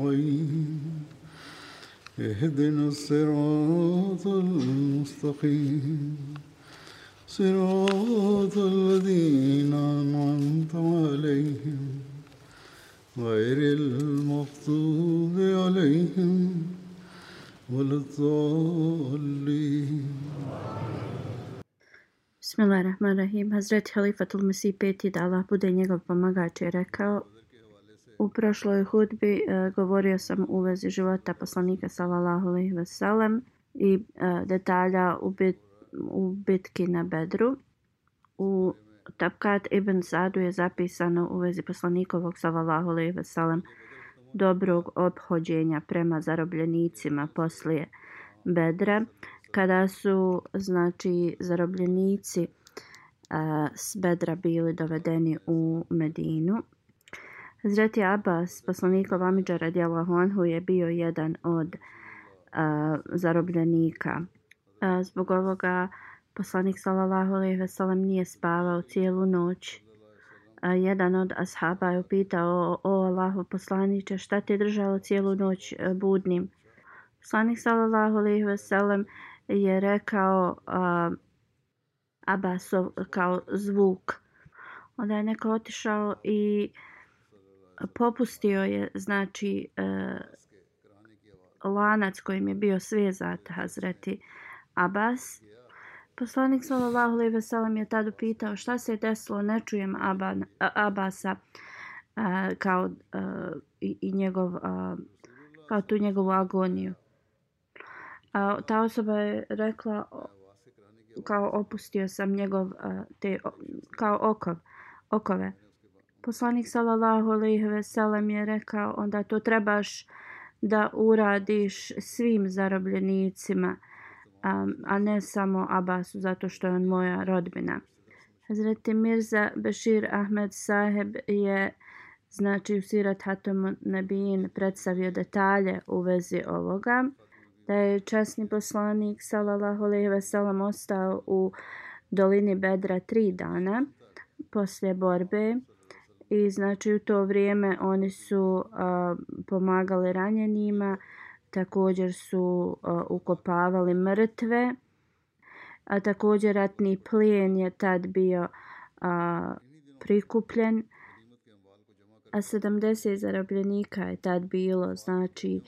المستقيم اهدنا الصراط المستقيم. صراط الذين أنعمت عليهم. غير المغضوب عليهم ولا الضالين. بسم الله الرحمن الرحيم. حضرت خليفة المسيح بيتي دعلا بودي نيغو بمغاتي u prošloj hudbi e, govorio sam u vezi života poslanika sallallahu alejhi ve sellem i e, detalja u, bit, u bitki na Bedru. U Tabkat ibn Sadu je zapisano u vezi poslanikovog sallallahu alejhi ve sellem dobrog obhođenja prema zarobljenicima poslije Bedra kada su znači zarobljenici e, s Bedra bili dovedeni u Medinu. Hazreti Abbas, poslanik Lamidža radijallahu anhu, je bio jedan od a, zarobljenika. A, zbog ovoga poslanik sallallahu alejhi ve sellem nije spavao cijelu noć. A, jedan od ashaba je upitao o, o Allahu poslanice šta te držalo cijelu noć a, budnim. Poslanik sallallahu alejhi ve sellem je rekao a, Abasov kao zvuk. Onda je neko otišao i popustio je znači e, lanac kojim je bio svezat Hazreti Abbas. Poslanik sallallahu alejhi ve sellem je tad upitao šta se je desilo, ne čujem Aban, Abasa a, e, kao a, i, i njegov a, kao tu njegovu agoniju. A ta osoba je rekla kao opustio sam njegov te kao okov, okove. Poslanik sallallahu alejhi ve sellem je rekao onda to trebaš da uradiš svim zarobljenicima a, a ne samo Abasu zato što je on moja rodbina. Hazreti Mirza Bashir Ahmed Saheb je znači u Sirat Hatom Nabin predstavio detalje u vezi ovoga da je časni poslanik sallallahu alejhi ve sellem ostao u dolini Bedra tri dana poslije borbe i znači u to vrijeme oni su a, pomagali ranjenima također su a, ukopavali mrtve a također ratni plijen je tad bio a, prikupljen a 70 zarobljenika je tad bilo znači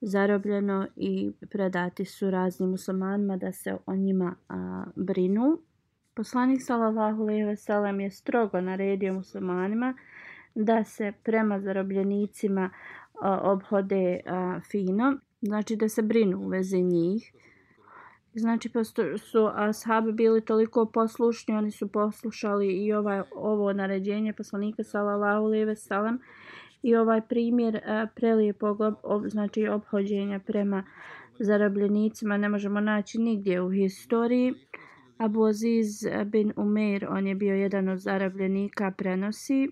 zarobljeno i predati su raznim muslimanima da se o njima a, brinu. Poslanik sallallahu alejhi ve sellem je strogo naredio muslimanima da se prema zarobljenicima a, obhode a, fino, znači da se brinu u vezi njih. Znači posto su ashabi bili toliko poslušni, oni su poslušali i ovaj ovo naređenje poslanika sallallahu alejhi ve sellem i ovaj primjer a, prelijepog ob, ob, znači obhođenja prema zarobljenicima ne možemo naći nigdje u historiji. Abu Aziz bin Umeir, on je bio jedan od zarobljenika, prenosi e,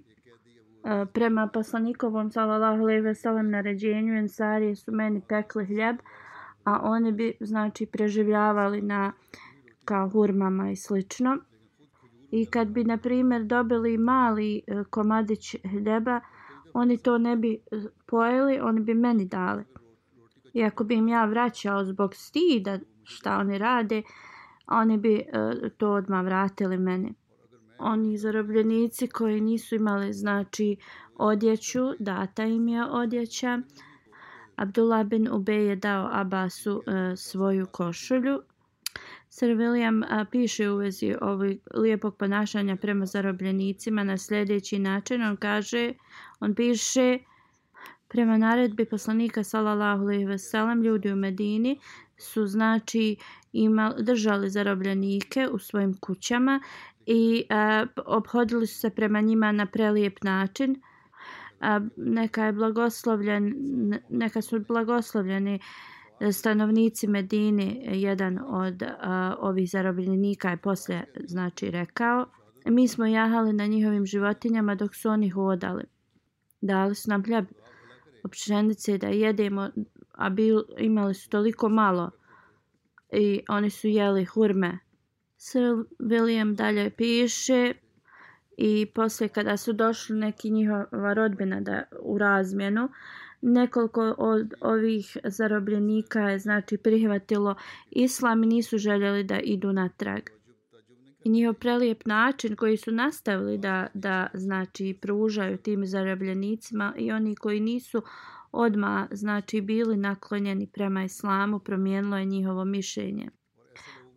prema poslanikovom sallallahu alejhi ve sellem naređenju ensarije su meni pekli hljeb, a oni bi znači preživljavali na kao hurmama i slično. I kad bi na primjer dobili mali e, komadić hljeba, oni to ne bi e, pojeli, oni bi meni dali. I ako bi im ja vraćao zbog stida šta oni rade, oni bi e, to odmah vratili meni. Oni zarobljenici koji nisu imali znači odjeću, data im je odjeća, Abdullah bin Ubej je dao Abbasu e, svoju košulju. Sir William a, piše u vezi ovog lijepog ponašanja prema zarobljenicima na sljedeći način. On kaže, on piše prema naredbi poslanika sallallahu alejhi ve sellem ljudi u Medini su znači imali držali zarobljenike u svojim kućama i a, obhodili su se prema njima na prelijep način. A, neka je blagoslovljen neka su blagoslovljeni e, stanovnici Medine jedan od a, ovih zarobljenika je poslije znači rekao mi smo jahali na njihovim životinjama dok su oni hodali dali su nam hljeb pšenice da jedemo a bil, imali su toliko malo i oni su jeli hurme Sir William dalje piše i poslije kada su došli neki njihova rodbina da u razmjenu nekoliko od ovih zarobljenika je znači prihvatilo islam i nisu željeli da idu natrag. I njihov prelijep način koji su nastavili da, da znači pružaju tim zarobljenicima i oni koji nisu odma znači bili naklonjeni prema islamu promijenilo je njihovo mišljenje.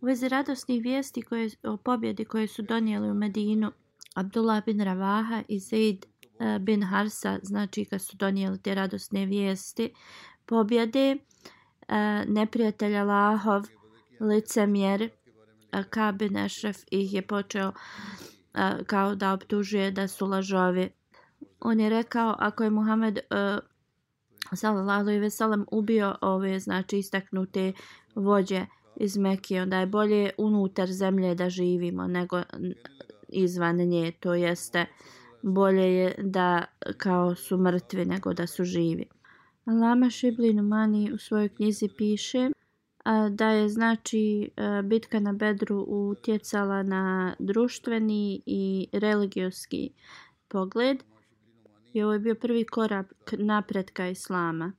U vezi radosnih vijesti koje, o pobjedi koje su donijeli u Medinu, Abdullah bin Ravaha i Zaid e, bin Harsa, znači kad su donijeli te radosne vijesti, pobjede, neprijatelja neprijatelj Allahov, licemjer, e, Kabin Ešref ih je počeo e, kao da optužuje da su lažovi. On je rekao, ako je Muhammed sallallahu alejhi ve sellem ubio ove znači istaknute vođe iz Mekije, onda je bolje unutar zemlje da živimo nego izvan nje, to jeste bolje je da kao su mrtvi nego da su živi. Lama Šibli Numani u svojoj knjizi piše a, da je znači a, bitka na Bedru utjecala na društveni i religijski pogled i ovo je bio prvi korak napretka Islama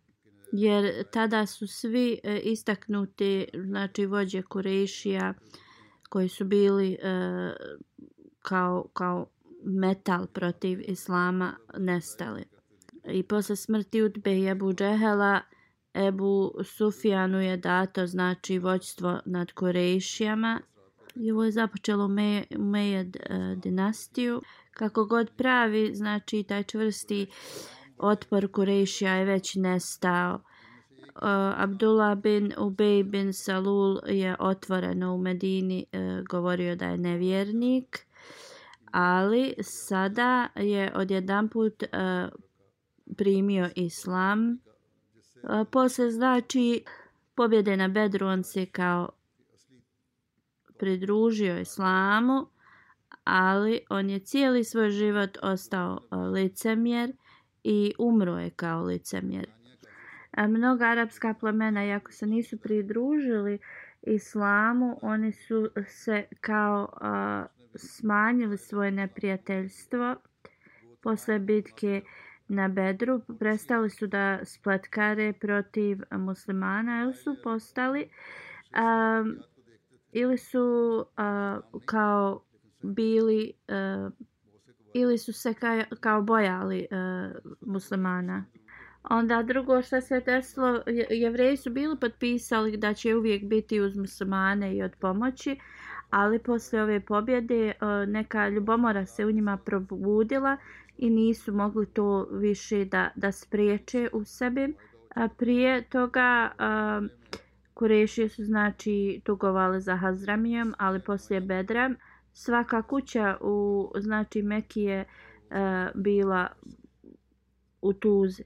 jer tada su svi e, istaknuti znači vođe Kurešija koji su bili e, kao, kao metal protiv Islama nestali. I posle smrti Utbe i Ebu Džehela Ebu Sufijanu je dato znači vođstvo nad Kurešijama i ovo je započelo Mejed e, dinastiju. Kako god pravi, znači taj čvrsti otpor Kurešija je već nestao. Uh, Abdullah bin Ubej bin Salul je otvoreno u Medini uh, govorio da je nevjernik, ali sada je odjedan put uh, e, primio islam. Uh, posle znači pobjede na Bedru on se kao pridružio islamu, ali on je cijeli svoj život ostao e, licemjer i umro je kao licemjer. E, mnoga arapska plemena, iako se nisu pridružili islamu, oni su se kao uh, smanjili svoje neprijateljstvo posle bitke na Bedru. Prestali su da spletkare protiv muslimana ili su postali um, ili su uh, kao bili uh, ili su se kao, kao bojali uh, muslimana. Onda drugo što se desilo, jevreji su bili potpisali da će uvijek biti uz muslimane i od pomoći, ali posle ove pobjede uh, neka ljubomora se u njima probudila i nisu mogli to više da, da spriječe u sebi. A prije toga uh, Kurešije su znači tugovali za Hazramijom, ali poslije Bedra svaka kuća u znači Mekije e, bila u tuzi.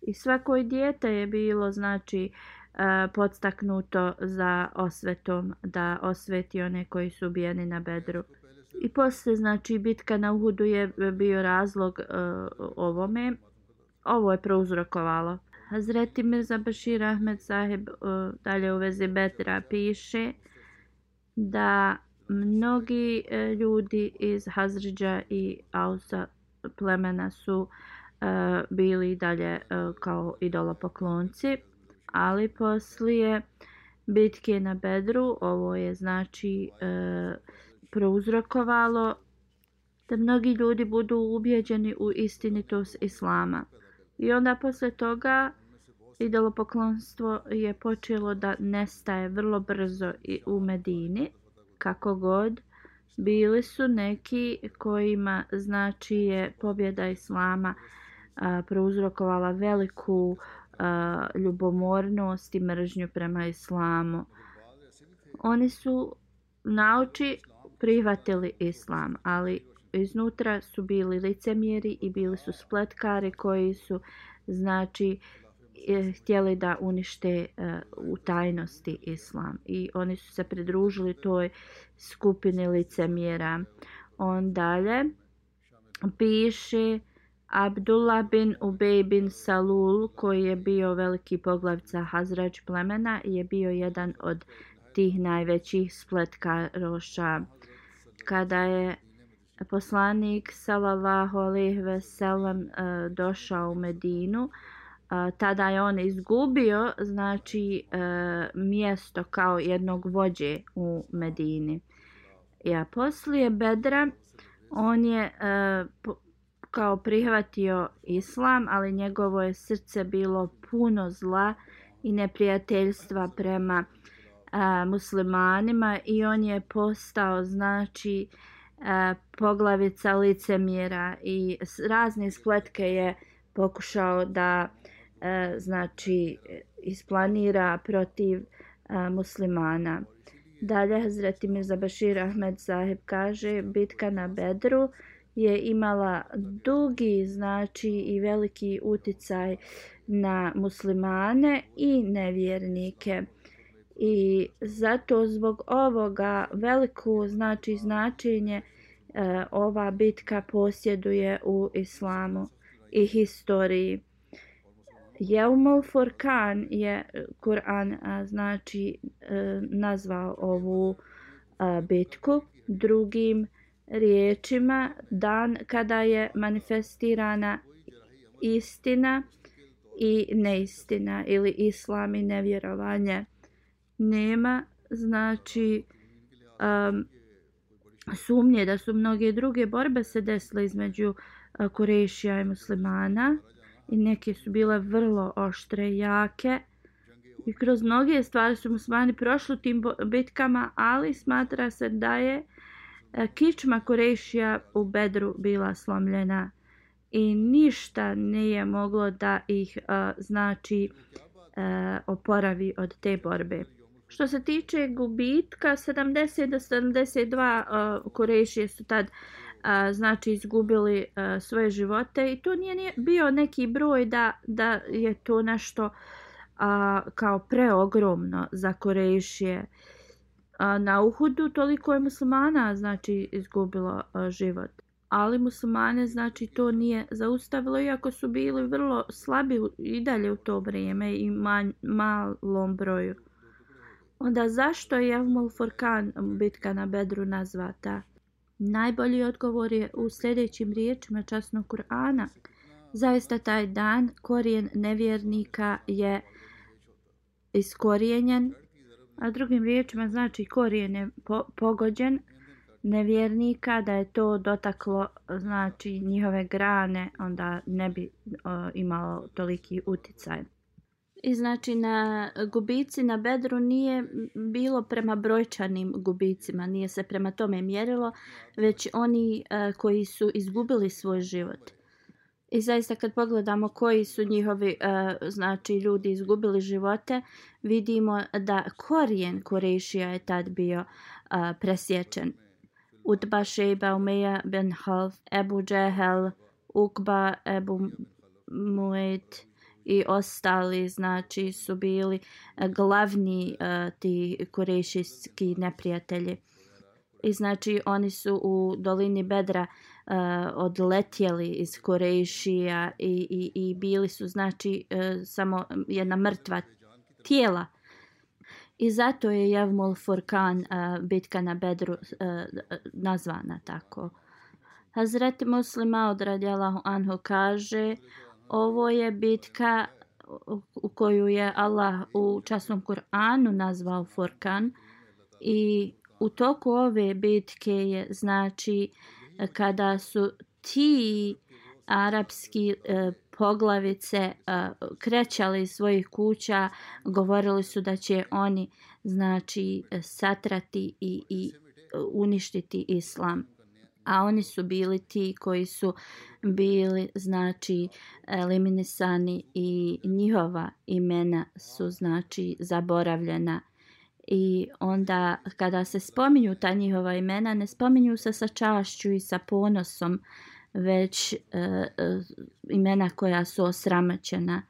I svako dijete je bilo znači e, podstaknuto za osvetom da osveti one koji su ubijeni na Bedru. I posle znači bitka na Uhudu je bio razlog e, ovome. Ovo je prouzrokovalo. Hazreti Mirza Bashir Ahmed Saheb e, dalje u vezi Bedra piše da mnogi e, ljudi iz Hazriđa i Ausa plemena su e, bili dalje e, kao idolopoklonci, ali poslije bitke na Bedru ovo je znači e, prouzrokovalo da mnogi ljudi budu ubjeđeni u istinitost Islama. I onda posle toga idolopoklonstvo je počelo da nestaje vrlo brzo i u Medini. Kako god, bili su neki kojima znači je pobjeda Islama a, prouzrokovala veliku a, ljubomornost i mržnju prema Islamu. Oni su nauči prihvatili Islam, ali iznutra su bili licemjeri i bili su spletkari koji su znači E, htjeli da unište e, u tajnosti islam i oni su se pridružili toj skupini licemjera. On dalje piše Abdullah bin Ubej bin Salul koji je bio veliki poglavica Hazrađ plemena je bio jedan od tih najvećih spletkaroša. Kada je poslanik sallallahu alejhi ve sellem e, došao u Medinu uh, tada je on izgubio znači uh, mjesto kao jednog vođe u Medini. Ja poslije Bedra on je uh, kao prihvatio islam ali njegovo je srce bilo puno zla i neprijateljstva prema uh, muslimanima i on je postao znači e, poglavica licemjera i razne spletke je pokušao da e, znači isplanira protiv e, muslimana. Dalje Hazreti Mirza Bashir Ahmed Zahib kaže bitka na Bedru je imala dugi znači i veliki uticaj na muslimane i nevjernike i zato zbog ovoga veliko znači značenje e, ova bitka posjeduje u islamu i historiji. Jeumul Furkan je e, Kur'an znači e, nazvao ovu a, bitku. Drugim riječima dan kada je manifestirana istina i neistina ili islam i nevjerovanje nema znači um, sumnje da su mnoge druge borbe se desile između uh, Kurešija i muslimana i neke su bile vrlo oštre i jake i kroz mnoge stvari su muslimani prošli tim bitkama ali smatra se da je e, kičma Kurešija u Bedru bila slomljena i ništa nije moglo da ih e, znači e, oporavi od te borbe. Što se tiče gubitka, 70 do 72 uh, Kurešije su tad a, znači izgubili uh, svoje živote i to nije bio neki broj da, da je to nešto a, kao preogromno za Korejšije. A, na Uhudu toliko je muslimana znači izgubilo život. Ali muslimane znači to nije zaustavilo iako su bili vrlo slabi i dalje u to vrijeme i manj, malom broju. Onda zašto je Jevmul Furkan bitka na Bedru nazvata? Najbolji odgovor je u sljedećim riječima časnog Kur'ana. Zaista taj dan korijen nevjernika je iskorijenjen, a drugim riječima znači korijen je po pogođen nevjernika, da je to dotaklo znači njihove grane, onda ne bi o, imalo toliki uticaj. I znači na gubici na bedru nije bilo prema brojčanim gubicima, nije se prema tome mjerilo, već oni uh, koji su izgubili svoj život. I zaista kad pogledamo koji su njihovi uh, znači ljudi izgubili živote, vidimo da korijen Kurešija je tad bio uh, presječen. Utba Sheba, Umeja Ben Half, Ebu Džehel, Ukba, Ebu Muet, i ostali znači su bili e, glavni uh, ti kurešijski neprijatelji. I znači oni su u dolini Bedra uh, odletjeli iz Korejšija i, i, i bili su znači uh, samo jedna mrtva tijela. I zato je Javmul Furkan uh, bitka na Bedru uh, nazvana tako. Hazreti Muslima od Radjalahu anhu kaže ovo je bitka u koju je Allah u časnom Kur'anu nazvao Furkan i u toku ove bitke je znači kada su ti arapski e, poglavice e, krećali iz svojih kuća, govorili su da će oni znači satrati i, i uništiti islam. A oni su bili ti koji su bili znači eliminisani i njihova imena su znači zaboravljena. I onda kada se spominju ta njihova imena ne spominju se sa čašću i sa ponosom već e, e, imena koja su osramaćena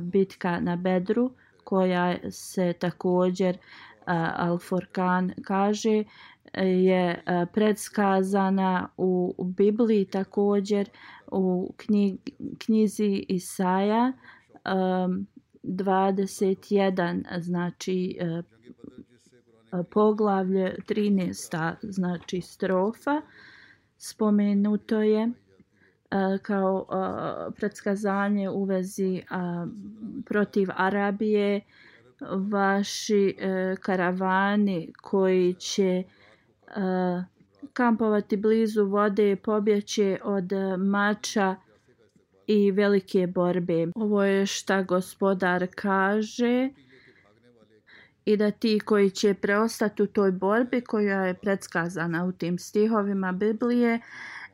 bitka na Bedru koja se također Al-Furkan kaže e, je e, predskazana u, Bibliji također u knjig, knjizi Isaja e, um, 21 znači poglavlje 13. znači strofa spomenuto je kao predskazanje u vezi protiv Arabije vaši e, karavani koji će e, kampovati blizu vode pobjeće od e, mača i velike borbe. Ovo je šta gospodar kaže i da ti koji će preostati u toj borbi koja je predskazana u tim stihovima Biblije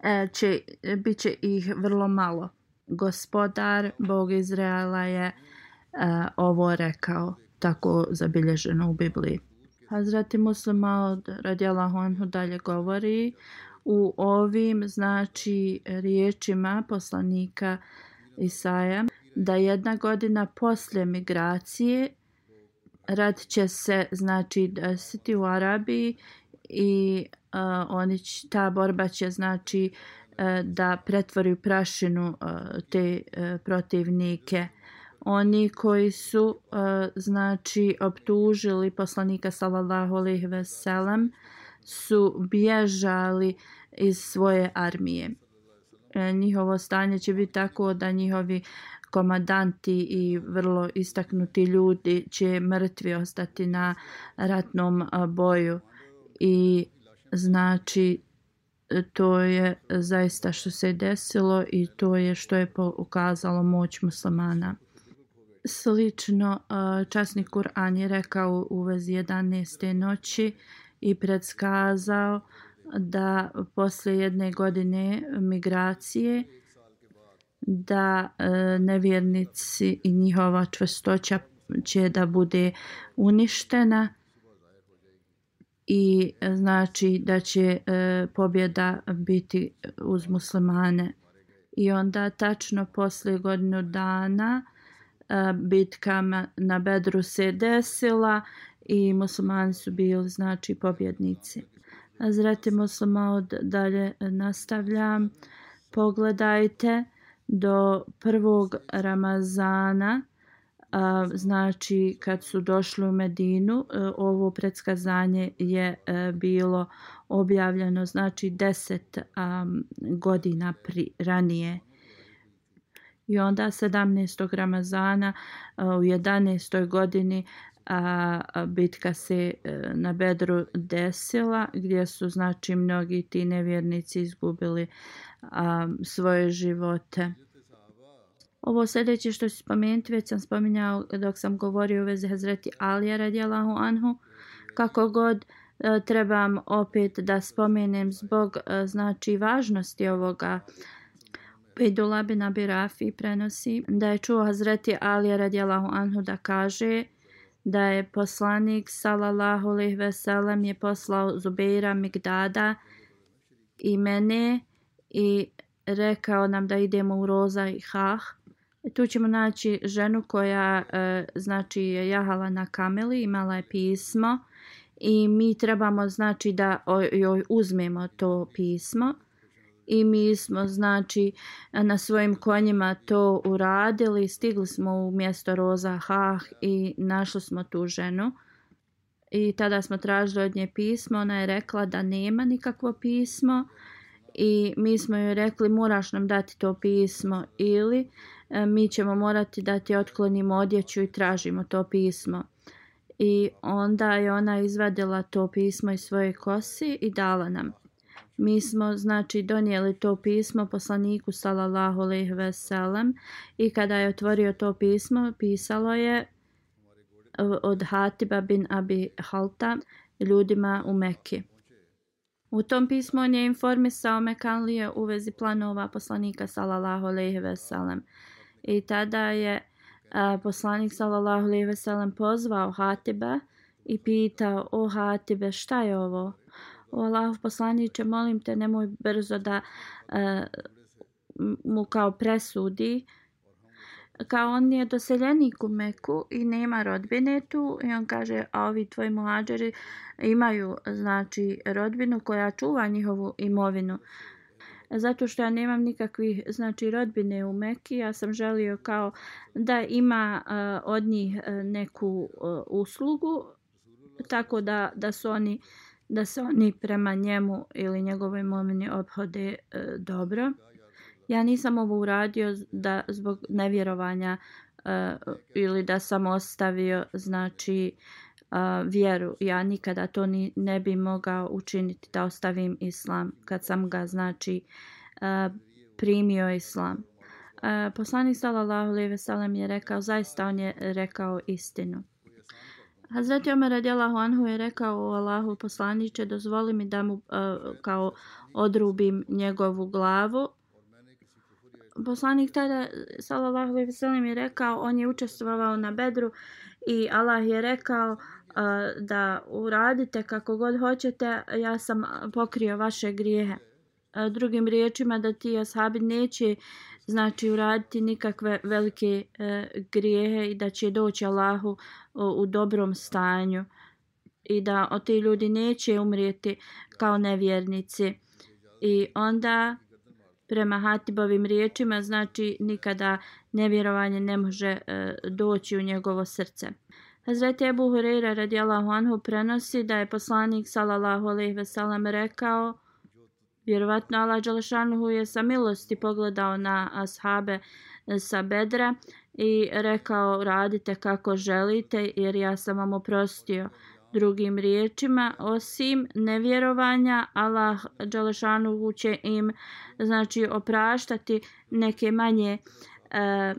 e, će, bit će ih vrlo malo. Gospodar, Bog Izraela je e, ovo rekao, tako zabilježeno u Bibliji. Hazreti Muslima od Radjela Honhu dalje govori u ovim znači riječima poslanika Isaja da jedna godina poslije migracije rad će se znači desiti u Arabiji i uh, oni će, ta borba će znači uh, da pretvori u prašinu uh, te uh, protivnike oni koji su uh, znači optužili poslanika sallallahu alejhi ve sellem su bježali iz svoje armije. E, njihovo stanje će biti tako da njihovi komadanti i vrlo istaknuti ljudi će mrtvi ostati na ratnom e, boju i znači to je zaista što se desilo i to je što je pokazalo moć muslimana. Slično časni Kur'an je rekao u vezi 11. noći i predskazao da posle jedne godine migracije da e, nevjernici i njihova čvrstoća će da bude uništena i e, znači da će e, pobjeda biti uz muslimane. I onda tačno posle godinu dana E, bitkama bitka na Bedru se desila i muslimani su bili znači pobjednici. Zrati muslima od dalje nastavljam. Pogledajte do prvog Ramazana, a, znači kad su došli u Medinu, e, ovo predskazanje je e, bilo objavljeno znači 10 a, godina pri, ranije. I onda 17. Ramazana u 11. godini a bitka se e, na Bedru desila gdje su znači mnogi ti nevjernici izgubili a, svoje živote. Ovo sljedeće što ću spomenuti, već sam spominjao dok sam govorio u vezi Hazreti Alija radijalahu anhu, kako god e, trebam opet da spomenem zbog e, znači važnosti ovoga Pejdula bin prenosi da je čuo Hazreti Alija radijalahu anhu da kaže da je poslanik sallallahu alejhi ve sellem je poslao Zubeira Migdada i mene i rekao nam da idemo u Roza i Hah. E, tu ćemo naći ženu koja e, znači je jahala na kameli, imala je pismo i mi trebamo znači da joj uzmemo to pismo i mi smo znači na svojim konjima to uradili. Stigli smo u mjesto Roza Hah i našli smo tu ženu. I tada smo tražili od nje pismo. Ona je rekla da nema nikakvo pismo. I mi smo joj rekli moraš nam dati to pismo ili e, mi ćemo morati da ti otklonimo odjeću i tražimo to pismo. I onda je ona izvadila to pismo iz svoje kosi i dala nam. Mi smo znači donijeli to pismo poslaniku sallallahu alejhi ve sellem i kada je otvorio to pismo pisalo je e, od Hatiba bin Abi Halta ljudima u Mekki. U tom pismu on je informisao Mekanlije u vezi planova poslanika sallallahu alejhi ve sellem. I tada je a, poslanik sallallahu alejhi ve sellem pozvao Hatiba i pitao: "O Hatibe, šta je ovo?" "O Allahov poslaniće, molim te, nemoj brzo da e, mu kao presudi." Kao on je doseljenik u Meku i nema rodbine tu i on kaže, a ovi tvoji mlađeri imaju znači rodbinu koja čuva njihovu imovinu. Zato što ja nemam nikakvih znači rodbine u Meki, ja sam želio kao da ima uh, od njih uh, neku uh, uslugu tako da, da su oni da se oni prema njemu ili njegovoj momini obhode e, dobro. Ja nisam ovo uradio da zbog nevjerovanja e, ili da sam ostavio znači uh, vjeru. Ja nikada to ni, ne bi mogao učiniti da ostavim islam kad sam ga znači uh, primio islam. Uh, poslanik sallallahu alejhi ve sellem je rekao zaista on je rekao istinu. Hazreti Omer radijalahu anhu je rekao o Allahu poslaniče dozvoli mi da mu uh, kao odrubim njegovu glavu. Poslanik tada sallallahu alejhi ve sellem je rekao on je učestvovao na Bedru i Allah je rekao uh, da uradite kako god hoćete ja sam pokrio vaše grijehe. Uh, drugim riječima da ti ashabi neće znači uraditi nikakve velike e, grijehe i da će doći Allahu o, u dobrom stanju i da o ti ljudi neće umrijeti kao nevjernici i onda prema Hatibovim riječima, znači nikada nevjerovanje ne može e, doći u njegovo srce. Hazreti Ebu Hureyre radijallahu anhu prenosi da je poslanik sallallahu alaihi ve sellem rekao vjerovatno Allah Đalešanuhu je sa milosti pogledao na ashabe e, sa bedra i rekao radite kako želite jer ja sam vam oprostio. Drugim riječima, osim nevjerovanja, Allah Đalešanuhu će im znači, opraštati neke manje e,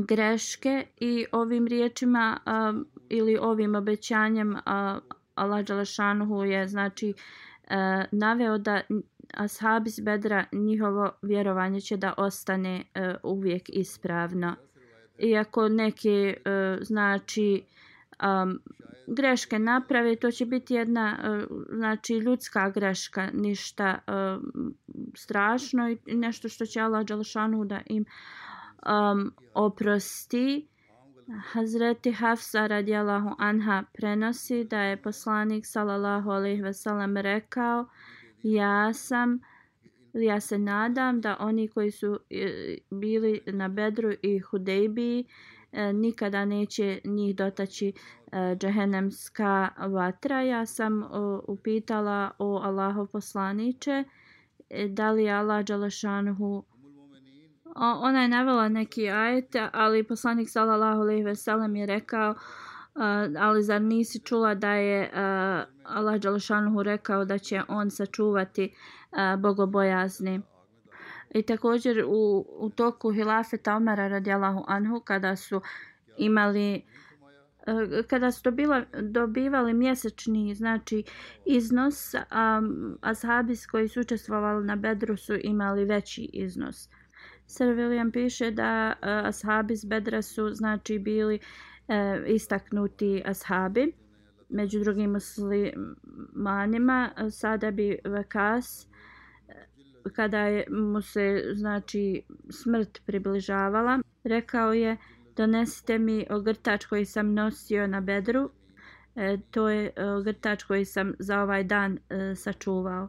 greške i ovim riječima e, ili ovim obećanjem e, Allah Đalešanuhu je znači, e, E, naveo da ashabi iz bedra njihovo vjerovanje će da ostane e, uvijek ispravno. Iako neke e, znači um, greške naprave, to će biti jedna uh, znači ljudska greška, ništa uh, strašno i nešto što će Allah Đalšanu da im um, oprosti. Hazreti Hafsa radijallahu anha prenosi da je poslanik sallallahu alejhi ve sellem rekao ja sam ja se nadam da oni koji su e, bili na Bedru i Hudejbiji e, nikada neće njih dotaći e, džehennemska vatra. Ja sam upitala o Allahov poslaniče da li Allah Đalešanuhu ona je navela neki ajet, ali poslanik sallallahu alejhi ve sellem je rekao uh, ali zar nisi čula da je uh, Allah dželle rekao da će on sačuvati uh, bogobojazni I također u, u toku hilafeta Omara radijalahu anhu kada su imali kada su dobila, dobivali mjesečni znači iznos um, ashabis koji su učestvovali na Bedru su imali veći iznos. Sir William piše da uh, ashabi iz Bedra su znači bili uh, istaknuti ashabi među drugim muslimanima sada bi Vakas kada je mu se znači smrt približavala, rekao je donesite mi ogrtač koji sam nosio na bedru, e, to je ogrtač koji sam za ovaj dan e, sačuvao.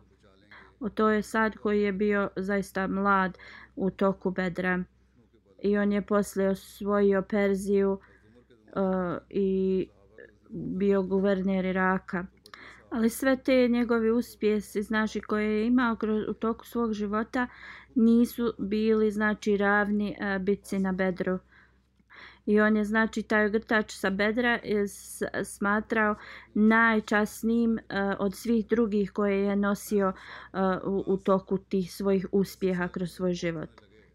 O to je sad koji je bio zaista mlad u toku bedra i on je posle osvojio Perziju uh, i bio guverner Iraka. Ali sve te njegovi uspjesi, znači koje je imao u toku svog života, nisu bili znači ravni uh, bitci na bedru. I on je znači taj ogrtač sa bedra je smatrao najčasnijim uh, od svih drugih koje je nosio uh, u, u toku tih svojih uspjeha kroz svoj život.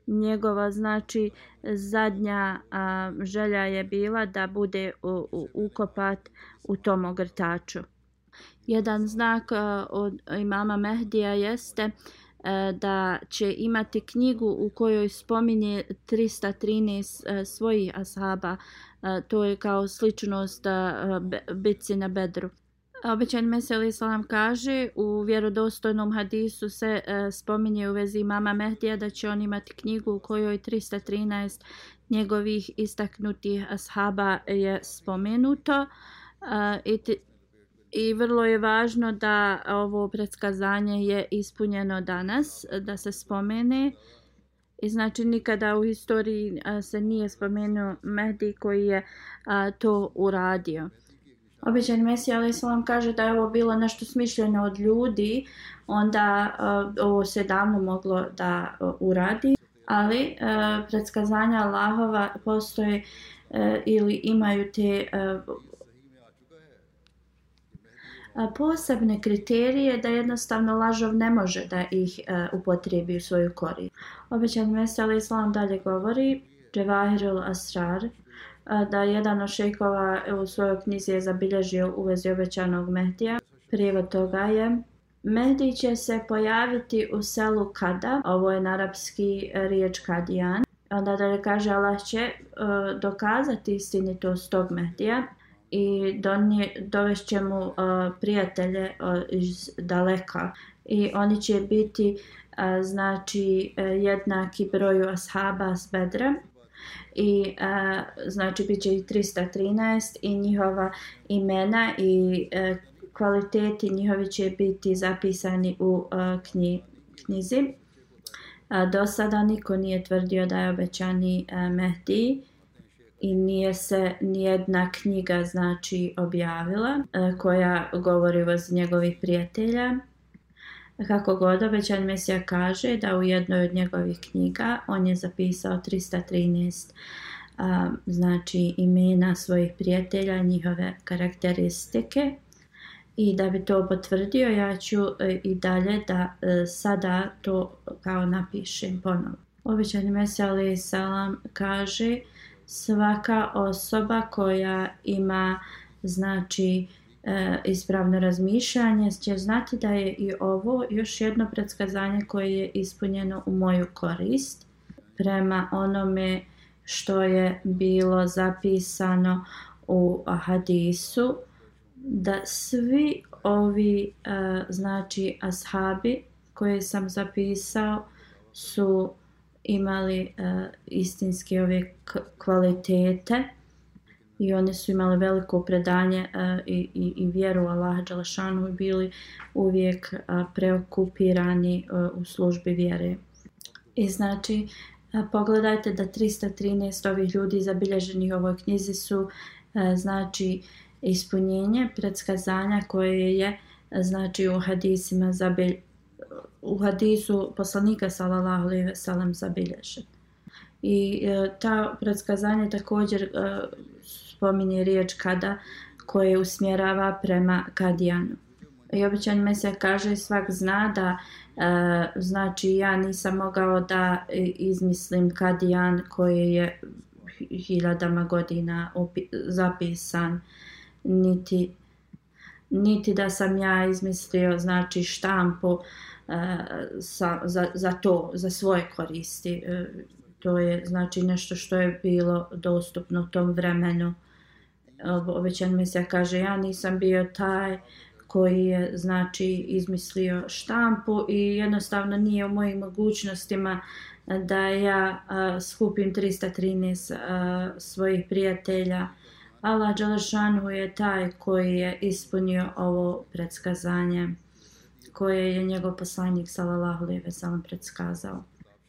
Njegova znači zadnja uh, želja je bila da bude u, u, ukopat u tom ogrtaču. Jedan znak a, od imama Mehdija jeste a, E, da će imati knjigu u kojoj spominje 313 e, svojih ashaba. E, to je kao sličnost bitci na Bedru. Obećan Mesel Islam kaže u vjerodostojnom hadisu se spominje u vezi mama Mehdija da će on imati knjigu u kojoj 313 njegovih istaknutih ashaba je spomenuto. I I vrlo je važno da ovo predskazanje je ispunjeno danas, da se spomene. I znači nikada u historiji se nije spomenuo Mehdi koji je a, to uradio. Običan Mesija ali se kaže da je ovo bilo nešto smišljeno od ljudi, onda a, ovo se davno moglo da a, uradi. Ali a, predskazanja Allahova postoje a, ili imaju te a, posebne kriterije da jednostavno lažov ne može da ih upotrijebi u svoju korist. Obećan Mesel ali islam dalje govori Dževahirul Asrar da jedan od šejkova u svojoj knjizi je zabilježio u vezi obećanog Mehdija. Prijevod toga je Mehdi će se pojaviti u selu Kada, ovo je narapski e, riječ Kadijan. Onda da li kaže Allah će uh, dokazati istinitost tog Mehdija i donje, dovešće mu uh, prijatelje uh, iz daleka. I oni će biti uh, znači uh, jednaki broju ashaba s bedra. I uh, znači bit će i 313 i njihova imena i uh, kvaliteti njihovi će biti zapisani u uh, knji, knjizi. Uh, do sada niko nije tvrdio da je obećani uh, Mehdi i nije se nijedna knjiga znači objavila e, koja govori o njegovih prijatelja. Kako god obećan Mesija kaže da u jednoj od njegovih knjiga on je zapisao 313 a, znači imena svojih prijatelja, njihove karakteristike. I da bi to potvrdio, ja ću e, i dalje da e, sada to kao napišem ponovno. Obećani Mesija ali salam kaže svaka osoba koja ima znači e, ispravno razmišljanje će znati da je i ovo još jedno predskazanje koje je ispunjeno u moju korist. Prema onome što je bilo zapisano u hadisu da svi ovi e, znači ashabi koje sam zapisao su imali e, uh, istinske ove kvalitete i one su imale veliko predanje uh, i, i, i vjeru Allaha Đalašanu i bili uvijek uh, preokupirani uh, u službi vjere. I znači, uh, pogledajte da 313 ovih ljudi zabilježenih u ovoj knjizi su uh, znači ispunjenje predskazanja koje je znači u hadisima zabilježeno u hadisu poslanika sallallahu alejhi ve sellem zabilježen. I e, ta predskazanje također e, spominje riječ kada koje usmjerava prema Kadijanu. I običan Mesija kaže svak zna da e, znači ja nisam mogao da izmislim Kadijan koji je hiljadama godina zapisan niti niti da sam ja izmislio znači štampu e, sa, za, za to, za svoje koristi. E, to je znači nešto što je bilo dostupno u tom vremenu. E, obećan mi se kaže ja nisam bio taj koji je znači izmislio štampu i jednostavno nije u mojim mogućnostima da ja a, skupim 313 a, svojih prijatelja. Allah Đalešanu je taj koji je ispunio ovo predskazanje koje je njegov poslanik sallallahu alejhi ve sellem predskazao.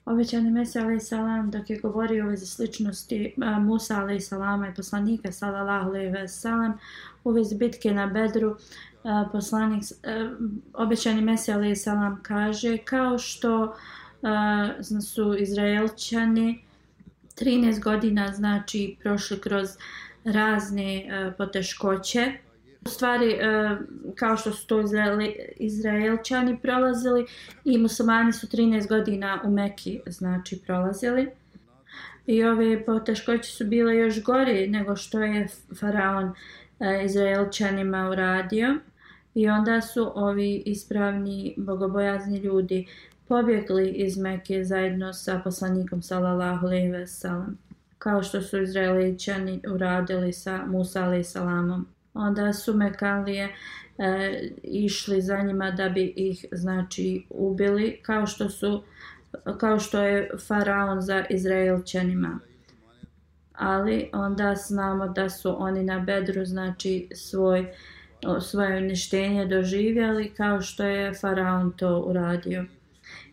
Obećani Mesija alejhi selam dok je govorio o vezi sličnosti Musa alejhi selama i poslanika sallallahu alejhi ve sellem u vezi bitke na Bedru poslanik obećani Mesija alejhi selam kaže kao što su Izraelčani 13 godina znači prošli kroz razne e, poteškoće. U stvari, e, kao što su to Izraeli, Izraelčani prolazili i muslimani su 13 godina u Meki znači prolazili. I ove poteškoće su bile još gore nego što je faraon e, Izraelčanima uradio. I onda su ovi ispravni bogobojazni ljudi pobjegli iz Mekke zajedno sa poslanikom sallallahu alejhi ve sellem kao što su Izraelićani uradili sa Musa alejhi salamom onda su Mekalije e, išli za njima da bi ih znači ubili kao što su kao što je faraon za Izraelčanima ali onda znamo da su oni na bedru znači svoj svoje uništenje doživjeli kao što je faraon to uradio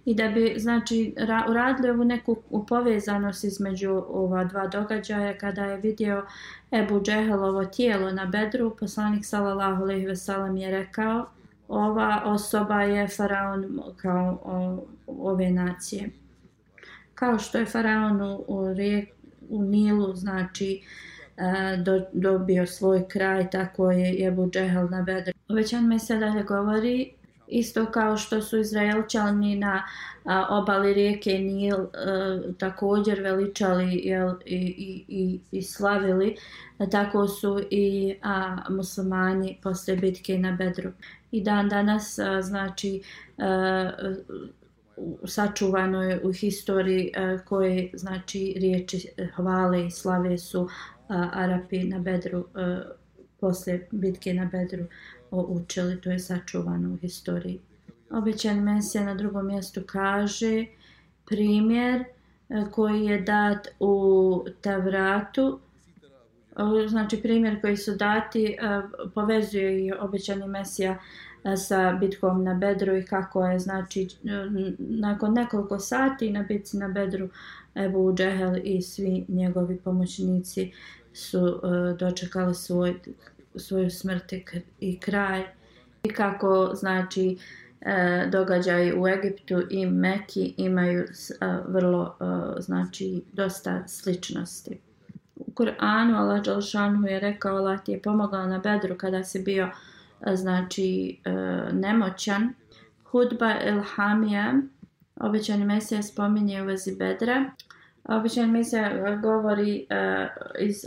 i da bi znači uradili ovu neku povezanost između ova dva događaja kada je vidio Ebu Džehelovo tijelo na bedru, poslanik sallallahu alejhi ve sellem je rekao ova osoba je faraon kao o, ove nacije. Kao što je faraon u, u, rijek, u Nilu znači e, do, dobio svoj kraj, tako je Ebu Džehel na bedru. Ovećan me dalje govori isto kao što su Izraelčani na a, obali rijeke Nil a, također veličali jel, i, i, i, i slavili, a, tako su i a, muslimani posle bitke na Bedru. I dan danas, a, znači, e, a, sačuvano je u historiji a, koje znači riječi hvale i slave su a, Arapi na Bedru a, posle bitke na Bedru učili, to je sačuvano u historiji. Obećan Mesija na drugom mjestu kaže primjer e, koji je dat u Tavratu, e, znači primjer koji su dati e, povezuje i obećani Mesija sa bitkom na Bedru i kako je znači nakon nekoliko sati na bitci na Bedru Ebu Džehel i svi njegovi pomoćnici su dočekali svoj svoju smrt i kraj i kako znači e, događaj u Egiptu i Meki imaju e, vrlo e, znači dosta sličnosti. U Kur'anu Allah Đalšanu je rekao Allah ti je pomogao na bedru kada si bio e, znači e, nemoćan. Hudba Ilhamija obećani mesija spominje u vezi bedra. Običan mi se e, govori e, iz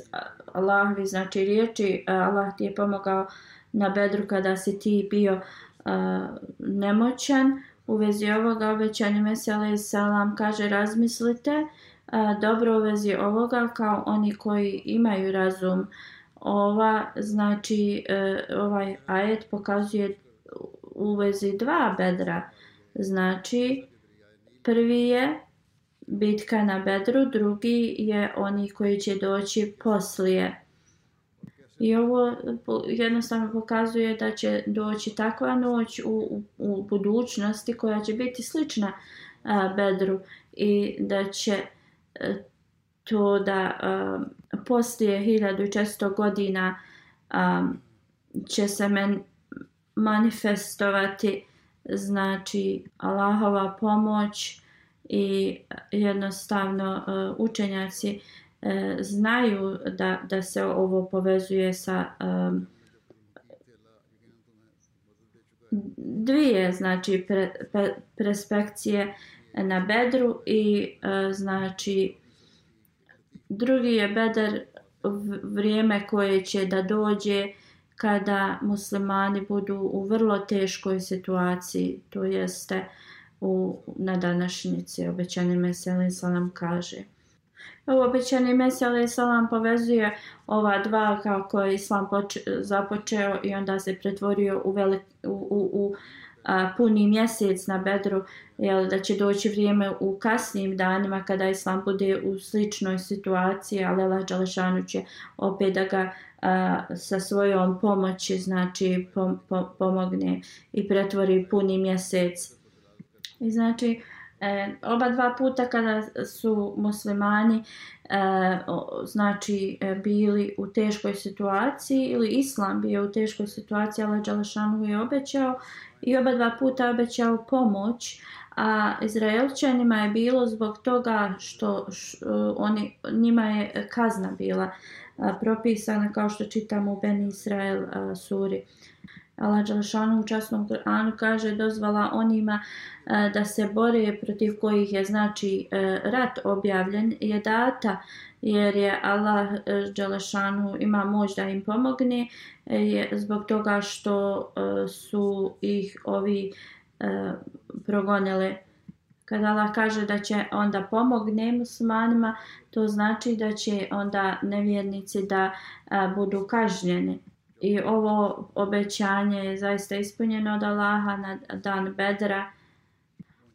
Allahovi znači riječi e, Allah ti je pomogao na bedru kada si ti bio uh, nemoćan. U vezi ovoga obećanje Mesele Salam kaže razmislite uh, dobro u vezi ovoga kao oni koji imaju razum. Ova znači uh, ovaj ajet pokazuje u vezi dva bedra. Znači prvi je bitka na bedru, drugi je oni koji će doći poslije. I ovo jednostavno pokazuje da će doći takva noć u, u, u budućnosti koja će biti slična a, bedru i da će a, to da a, poslije 1400 godina a, će se men manifestovati znači Allahova pomoć i jednostavno e, učenjaci e, znaju da, da se ovo povezuje sa e, dvije znači pre, pre, perspekcije na bedru i znači drugi je bedar vrijeme koje će da dođe kada muslimani budu u vrlo teškoj situaciji to jeste uh, u, na današnjici. Obećani Meseli Salam kaže. Ovo obećani Meseli Salam povezuje ova dva kako je Islam poče, započeo i onda se pretvorio u, velik, u, u, u a, puni mjesec na bedru, jel, da će doći vrijeme u kasnim danima kada Islam bude u sličnoj situaciji, ali Allah Đalešanu će opet da ga a, sa svojom pomoći znači pom, pom, pomogne i pretvori puni mjesec I znači, e, oba dva puta kada su muslimani e, znači e, bili u teškoj situaciji ili islam bio u teškoj situaciji, ali Đalešanu je obećao i oba dva puta obećao pomoć, a Izraelčanima je bilo zbog toga što š, e, oni, njima je kazna bila a, propisana kao što čitamo u Ben Israel a, suri. Allah Đalšanu u časnom Kur'anu kaže dozvala onima e, da se bore protiv kojih je znači e, rat objavljen je data jer je Allah e, Đelešanu ima moć da im pomogne je zbog toga što su ih ovi a, progonile. Kada Allah kaže da će onda pomogne muslimanima, to znači da će onda nevjernici da a, budu kažnjeni. I ovo obećanje je zaista ispunjeno od Allaha na dan Bedra.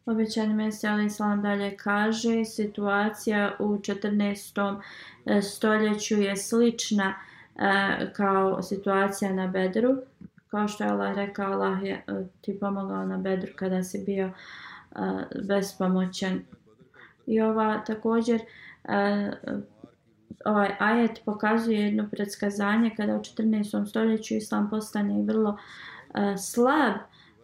Obećani Mesija Ali Islam dalje kaže, situacija u 14. E, stoljeću je slična e, kao situacija na Bedru. Kao što je Allah rekao, Allah je e, ti pomogao na Bedru kada si bio e, bespomoćen. I ova također ovaj ajet pokazuje jedno predskazanje kada u 14. stoljeću islam postane vrlo uh, slab,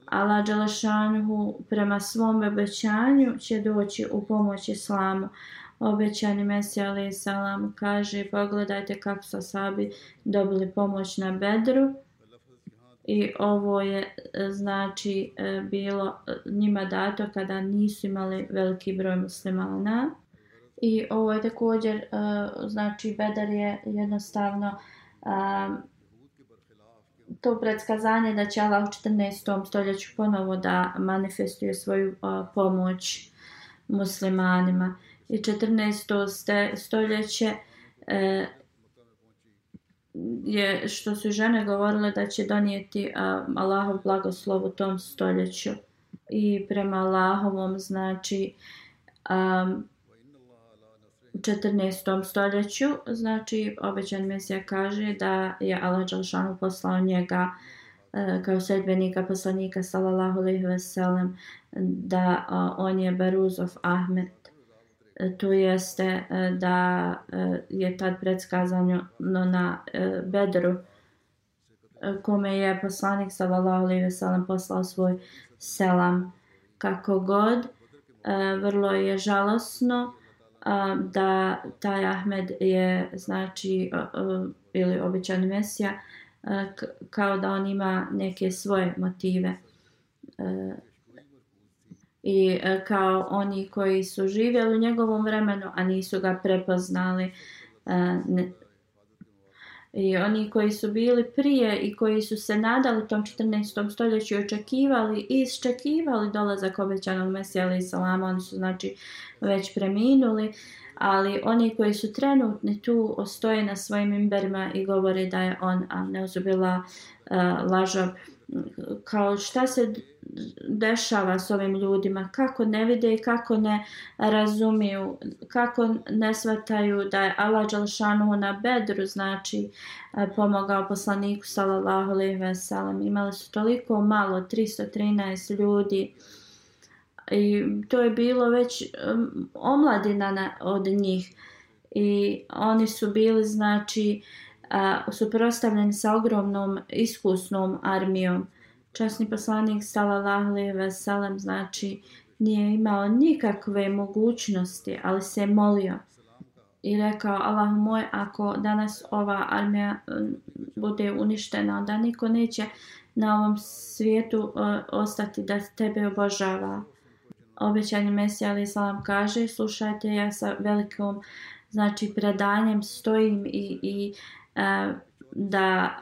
Allah Đalašanuhu prema svom obećanju će doći u pomoć islamu. Obećani Mesija alaih salam kaže pogledajte kako su sabi dobili pomoć na Bedru i ovo je e, znači e, bilo njima dato kada nisu imali veliki broj muslimana. I ovo je također, e, znači, Bedar je jednostavno e, to predskazanje da će Allah u 14. stoljeću ponovo da manifestuje svoju e, pomoć muslimanima. I 14. Stoljeće je što su žene govorile da će donijeti Allahov blagoslov u tom stoljeću. I prema Allahovom, znači, um, 14. stoljeću, znači obećan Mesija kaže da je Allah Đalšanu poslao njega uh, kao sedbenika poslanika sallallahu alaihi ve sellem da e, on je Baruzov Ahmed e, uh, to jeste da je tad predskazano na Bedru kome je poslanik sallallahu alaihi ve sellem poslao svoj selam kako god vrlo je žalosno da taj Ahmed je znači ili običan mesija kao da on ima neke svoje motive. E, I e, kao oni koji su živjeli u njegovom vremenu a nisu ga prepoznali e, I oni koji su bili prije i koji su se nadali tom 14. stoljeću očekivali i iščekivali dolazak obećanog Mesija ali salama, oni su znači već preminuli, ali oni koji su trenutni tu ostoje na svojim imberima i govore da je on a neuzubila uh, eh, lažab. kao šta se dešava s ovim ljudima, kako ne vide i kako ne razumiju, kako ne svataju da je Allah Đalšanu na bedru, znači e, pomogao poslaniku sallallahu alaihi ve sellem. Imali su toliko malo, 313 ljudi. I to je bilo već um, omladina na, od njih. I oni su bili znači uh, suprostavljeni sa ogromnom iskusnom armijom časni poslanik sallallahu alejhi ve sellem znači nije imao nikakve mogućnosti, ali se molio i rekao Allah moj ako danas ova armija eh, bude uništena, onda niko neće na ovom svijetu uh, ostati da tebe obožava. Obećani Mesija ali salam kaže, slušajte, ja sa velikom znači predanjem stojim i, i uh, da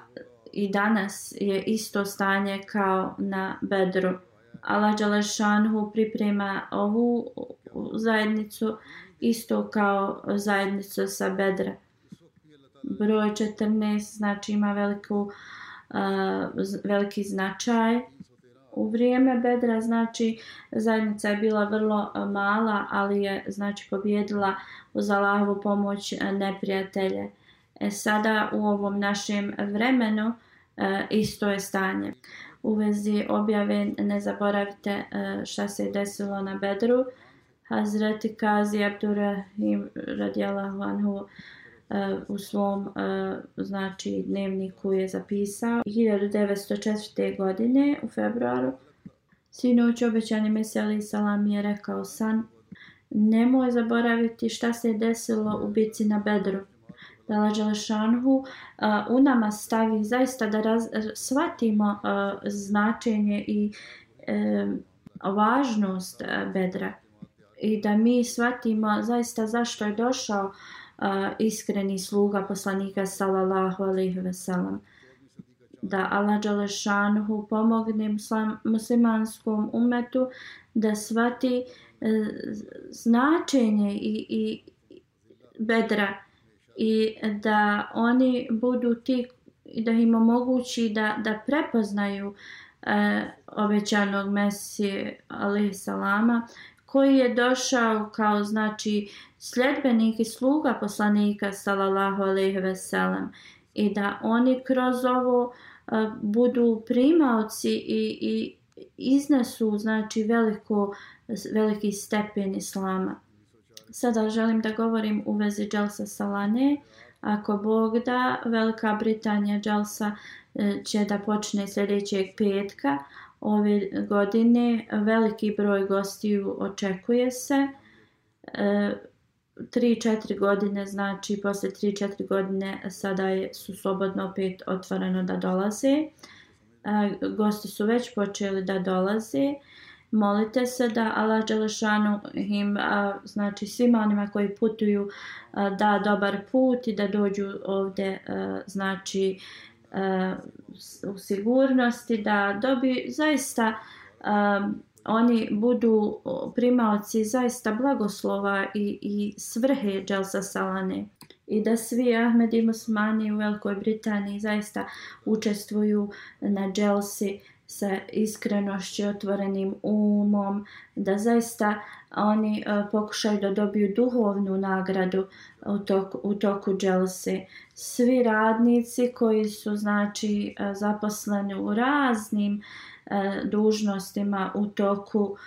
i danas je isto stanje kao na Bedru. Allah Đalešanhu priprema ovu zajednicu isto kao zajednicu sa Bedra. Broj 14 znači ima veliku, uh, veliki značaj. U vrijeme Bedra znači zajednica je bila vrlo mala, ali je znači pobjedila uz Allahovu pomoć neprijatelje. E sada u ovom našem vremenu e, isto je stanje. U vezi objave ne zaboravite e, šta se je desilo na Bedru. Hazreti Kazi Abdurrahim radijalahu anhu e, u svom e, znači dnevniku je zapisao 1904. godine u februaru Sinoć obećani Meseli Salam je rekao san, nemoj zaboraviti šta se je desilo u bici na Bedru. Da Lađalešanhu uh, u nama stavi zaista da raz, shvatimo značenje i e, važnost e, Bedra. I da mi shvatimo zaista zašto je došao iskreni sluga poslanika sallallahu alaihi ve sellem da Allah Đalešanhu pomogne muslimanskom umetu da shvati e, značenje i, i bedra i da oni budu ti i da im omogući da, da prepoznaju e, obećanog Mesije alaihi salama koji je došao kao znači sljedbenik i sluga poslanika sallallahu alejhi ve sellem i da oni kroz ovo e, budu primaoci i, i iznesu znači veliko veliki stepen islama. Sada želim da govorim u vezi Dželsa Salane. Ako Bog da, Velika Britanija Dželsa e, će da počne sljedećeg petka, ove godine veliki broj gostiju očekuje se. E, 3-4 godine, znači posle 3-4 godine sada je, su slobodno opet otvoreno da dolaze. E, gosti su već počeli da dolaze. Molite se da Allah Đelešanu im, znači svima onima koji putuju, da dobar put i da dođu ovde, znači, u sigurnosti da dobi zaista a, oni budu primaoci zaista blagoslova i, i svrhe Dželsa Salane. I da svi Ahmedi Musmani u Velikoj Britaniji zaista učestvuju na Dželsi sa iskrenošću, otvorenim umom, da zaista oni uh, pokušaju da dobiju duhovnu nagradu u toku, u toku dželse. Svi radnici koji su znači e, zaposleni u raznim uh, dužnostima u toku uh,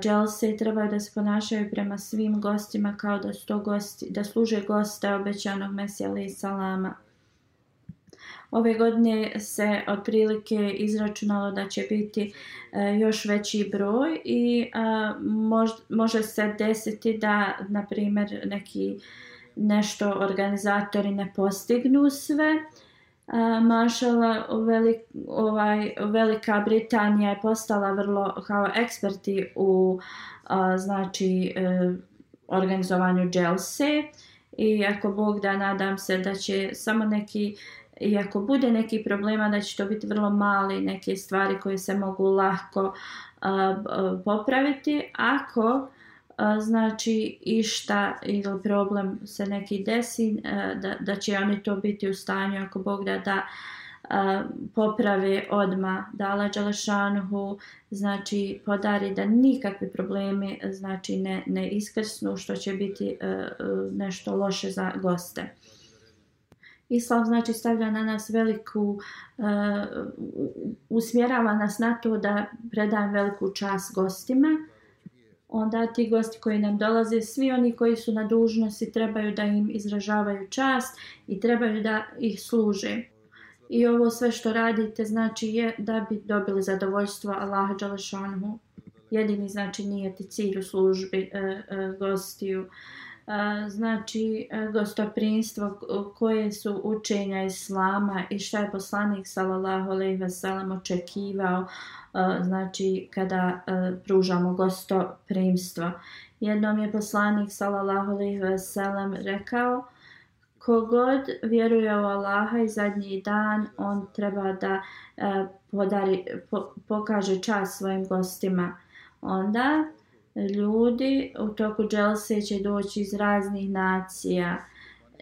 dželse trebaju da se ponašaju prema svim gostima kao da su to gosti, da služe goste obećanog Mesija alaih salama. Ove godine se otprilike izračunalo da će biti e, još veći broj i e, mož, može se desiti da, na primjer, neki nešto organizatori ne postignu sve. E, Mašala, velik, ovaj, Velika Britanija je postala vrlo kao eksperti u a, znači e, organizovanju dželse i ako Bog da nadam se da će samo neki i ako bude neki problema da će to biti vrlo mali neke stvari koje se mogu lako a, a, popraviti ako a, znači išta ili problem se neki desi a, da, da će oni to biti u stanju ako Bog da da a, poprave odma da Allah znači podari da nikakvi problemi znači ne, ne iskrsnu što će biti a, a, nešto loše za goste. Islam znači stavlja na nas veliku, uh, usmjerava nas na to da predajem veliku čast gostima. Onda ti gosti koji nam dolaze, svi oni koji su na dužnosti trebaju da im izražavaju čast i trebaju da ih služe. I ovo sve što radite znači je da bi dobili zadovoljstvo Allaha Đalešanhu. Jedini znači nije ti cilj u službi uh, uh, gostiju. Uh, znači e, gostoprinstvo koje su učenja islama i šta je poslanik sallallahu alejhi ve sellem očekivao e, znači kada e, pružamo gostoprimstvo. Jednom je poslanik sallallahu alejhi ve sellem rekao kogod vjeruje u Allaha i zadnji dan on treba da podari po, pokaže čast svojim gostima. Onda ljudi. U toku dželse će doći iz raznih nacija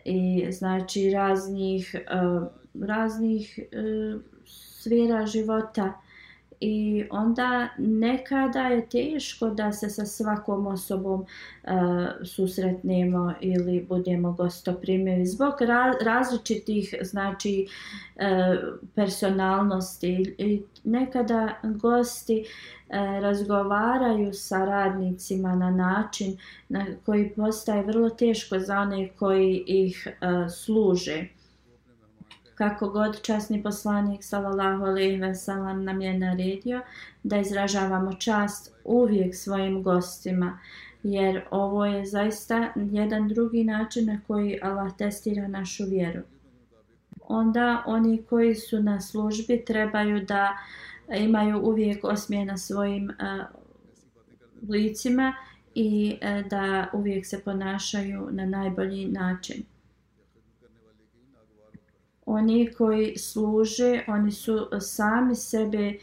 i znači raznih uh, raznih eh, uh, sfera života i onda nekada je teško da se sa svakom osobom uh, susretnemo ili budemo gostoprimljeni. Zbog ra različitih znači uh, personalnosti i nekada gosti uh, razgovaraju sa radnicima na način na koji postaje vrlo teško za one koji ih uh, služe kako god časni poslanik sallallahu alejhi ve sellem nam je naredio da izražavamo čast uvijek svojim gostima jer ovo je zaista jedan drugi način na koji Allah testira našu vjeru. Onda oni koji su na službi trebaju da imaju uvijek osmije na svojim uh, licima i uh, da uvijek se ponašaju na najbolji način. Oni koji služe, oni su e, sami sebe e,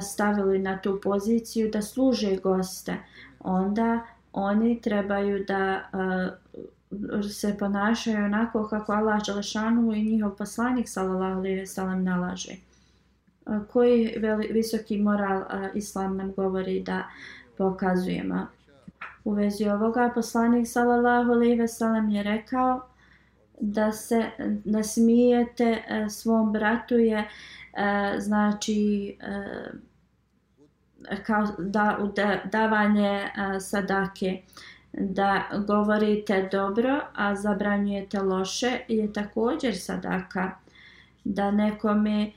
stavili na tu poziciju da služe goste. Onda oni trebaju da e, se ponašaju onako kako Allah Đalešanu i njihov poslanik sallallahu alejhi ve sellem nalaže. Koji veli, visoki moral islam nam govori da pokazujemo. U vezi ovoga poslanik sallallahu alejhi ve sellem je rekao da se nasmijete e, svom bratu je e, znači e, kao da, da, davanje sadake da govorite dobro a zabranjujete loše je također sadaka. Da nekome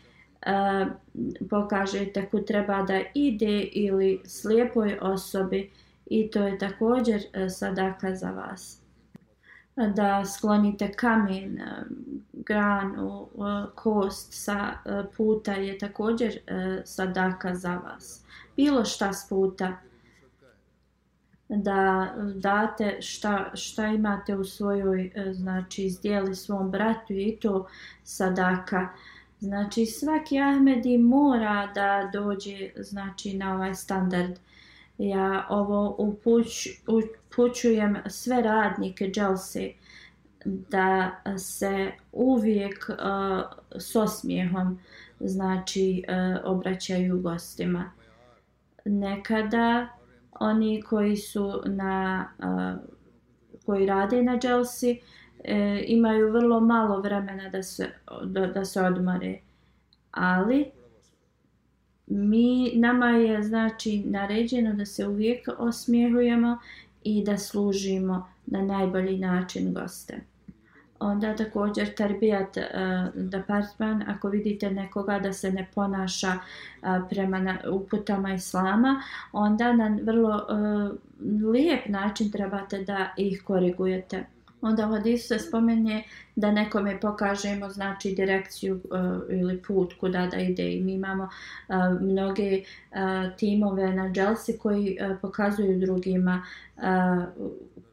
pokažete ko treba da ide ili slijepoj osobi i to je također sadaka za vas da sklonite kamen, eh, granu, eh, kost sa eh, puta je također sadaka za vas. Bilo šta s puta. Da date šta, šta imate u svojoj znači izdijeli svom bratu i to sadaka. Znači svaki Ahmedi mora da dođe znači na ovaj standard ja ovo upuć, upućujem sve radnike Dželse da se uvijek uh, s osmijehom znači uh, obraćaju gostima. Nekada oni koji su na uh, koji rade na Chelsea e, imaju vrlo malo vremena da se da, da se odmore ali mi nama je znači naređeno da se uvijek osmijehujemo i da služimo na najbolji način goste. Onda također tarbijat uh, departman ako vidite nekoga da se ne ponaša uh, prema na, uputama islama onda na vrlo uh, lijep način trebate da ih korigujete onda u hadisu se spomenje da nekome pokažemo znači direkciju uh, ili put kuda da ide. I mi imamo uh, mnoge uh, timove na Jelsi koji uh, pokazuju drugima uh,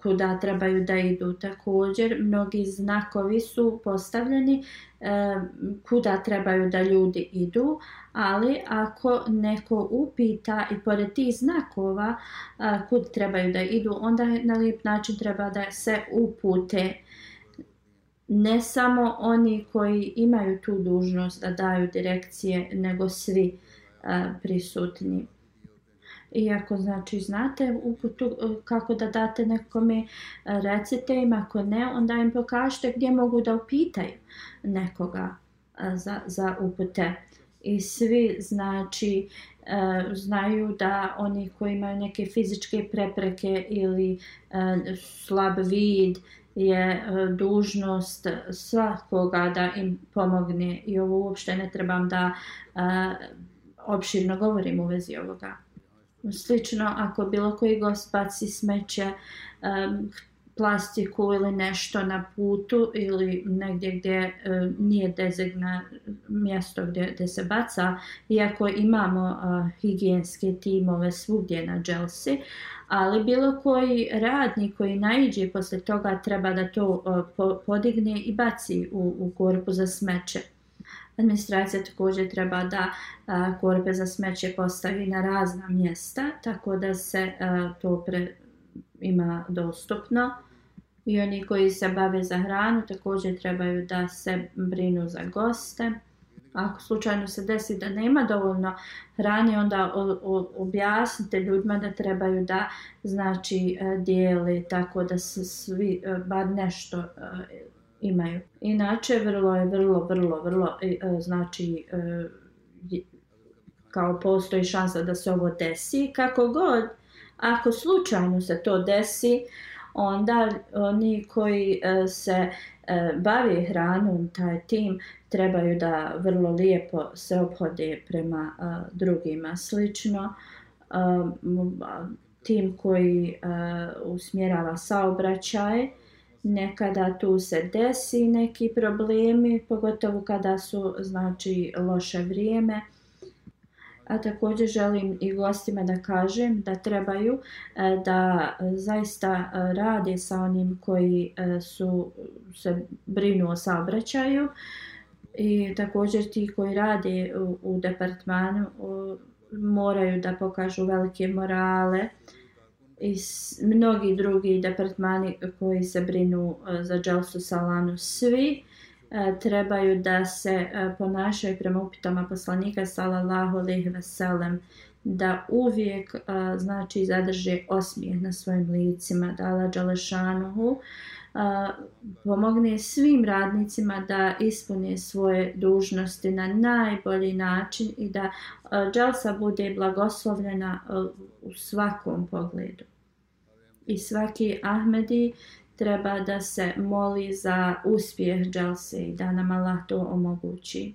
kuda trebaju da idu. Također, mnogi znakovi su postavljeni e, kuda trebaju da ljudi idu, ali ako neko upita i pored tih znakova e, kud trebaju da idu, onda na lijep način treba da se upute ne samo oni koji imaju tu dužnost da daju direkcije, nego svi e, prisutni. Iako znači znate uputu e, kako da date nekome e, recite im, ako ne, onda im pokažete gdje mogu da upitaju nekoga e, za, za upute. I svi znači znaju da oni koji imaju neke fizičke prepreke ili slab vid je dužnost svakoga da im pomogne i ovo uopšte ne trebam da opširno govorim u vezi ovoga slično ako bilo koji gost baci smeće um, plastiku ili nešto na putu ili negdje gdje um, nije dezegna mjesto gdje, gdje se baca iako imamo uh, higijenske timove svugdje na Jelsi, ali bilo koji radnik koji naiđe posle toga treba da to uh, podigne i baci u, u korpu za smeće. Administracija također treba da a, korpe za smeće postavi na razna mjesta, tako da se a, to pre, ima dostupno. I oni koji se bave za hranu također trebaju da se brinu za goste. Ako slučajno se desi da nema dovoljno hrane, onda o, o, objasnite ljudima da trebaju da znači e, dijeli tako da se svi e, bar nešto e, imaju. Inače, vrlo je, vrlo, vrlo, vrlo, e, e, znači, e, kao postoji šansa da se ovo desi, kako god, ako slučajno se to desi, onda oni koji se bavi hranom, taj tim, trebaju da vrlo lijepo se obhode prema drugima. Slično, tim koji usmjerava saobraćaj, nekada tu se desi neki problemi, pogotovo kada su znači loše vrijeme. A također želim i gostima da kažem da trebaju e, da zaista e, rade sa onim koji e, su se brinu o saobraćaju i također ti koji rade u, u departmanu moraju da pokažu velike morale i mnogi drugi departmani koji se brinu e, za Dželsu Salanu svi e, trebaju da se e, ponašaju prema upitama poslanika sallallahu alejhi ve sellem da uvijek znači zadrže osmijeh na svojim licima da Allah a, pomogne svim radnicima da ispune svoje dužnosti na najbolji način i da dželsa bude blagoslovljena u svakom pogledu. I svaki Ahmedi treba da se moli za uspjeh dželse i da nam Allah to omogući.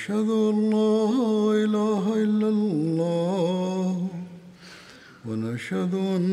أشهد أن لا إله إلا الله ونشهد أن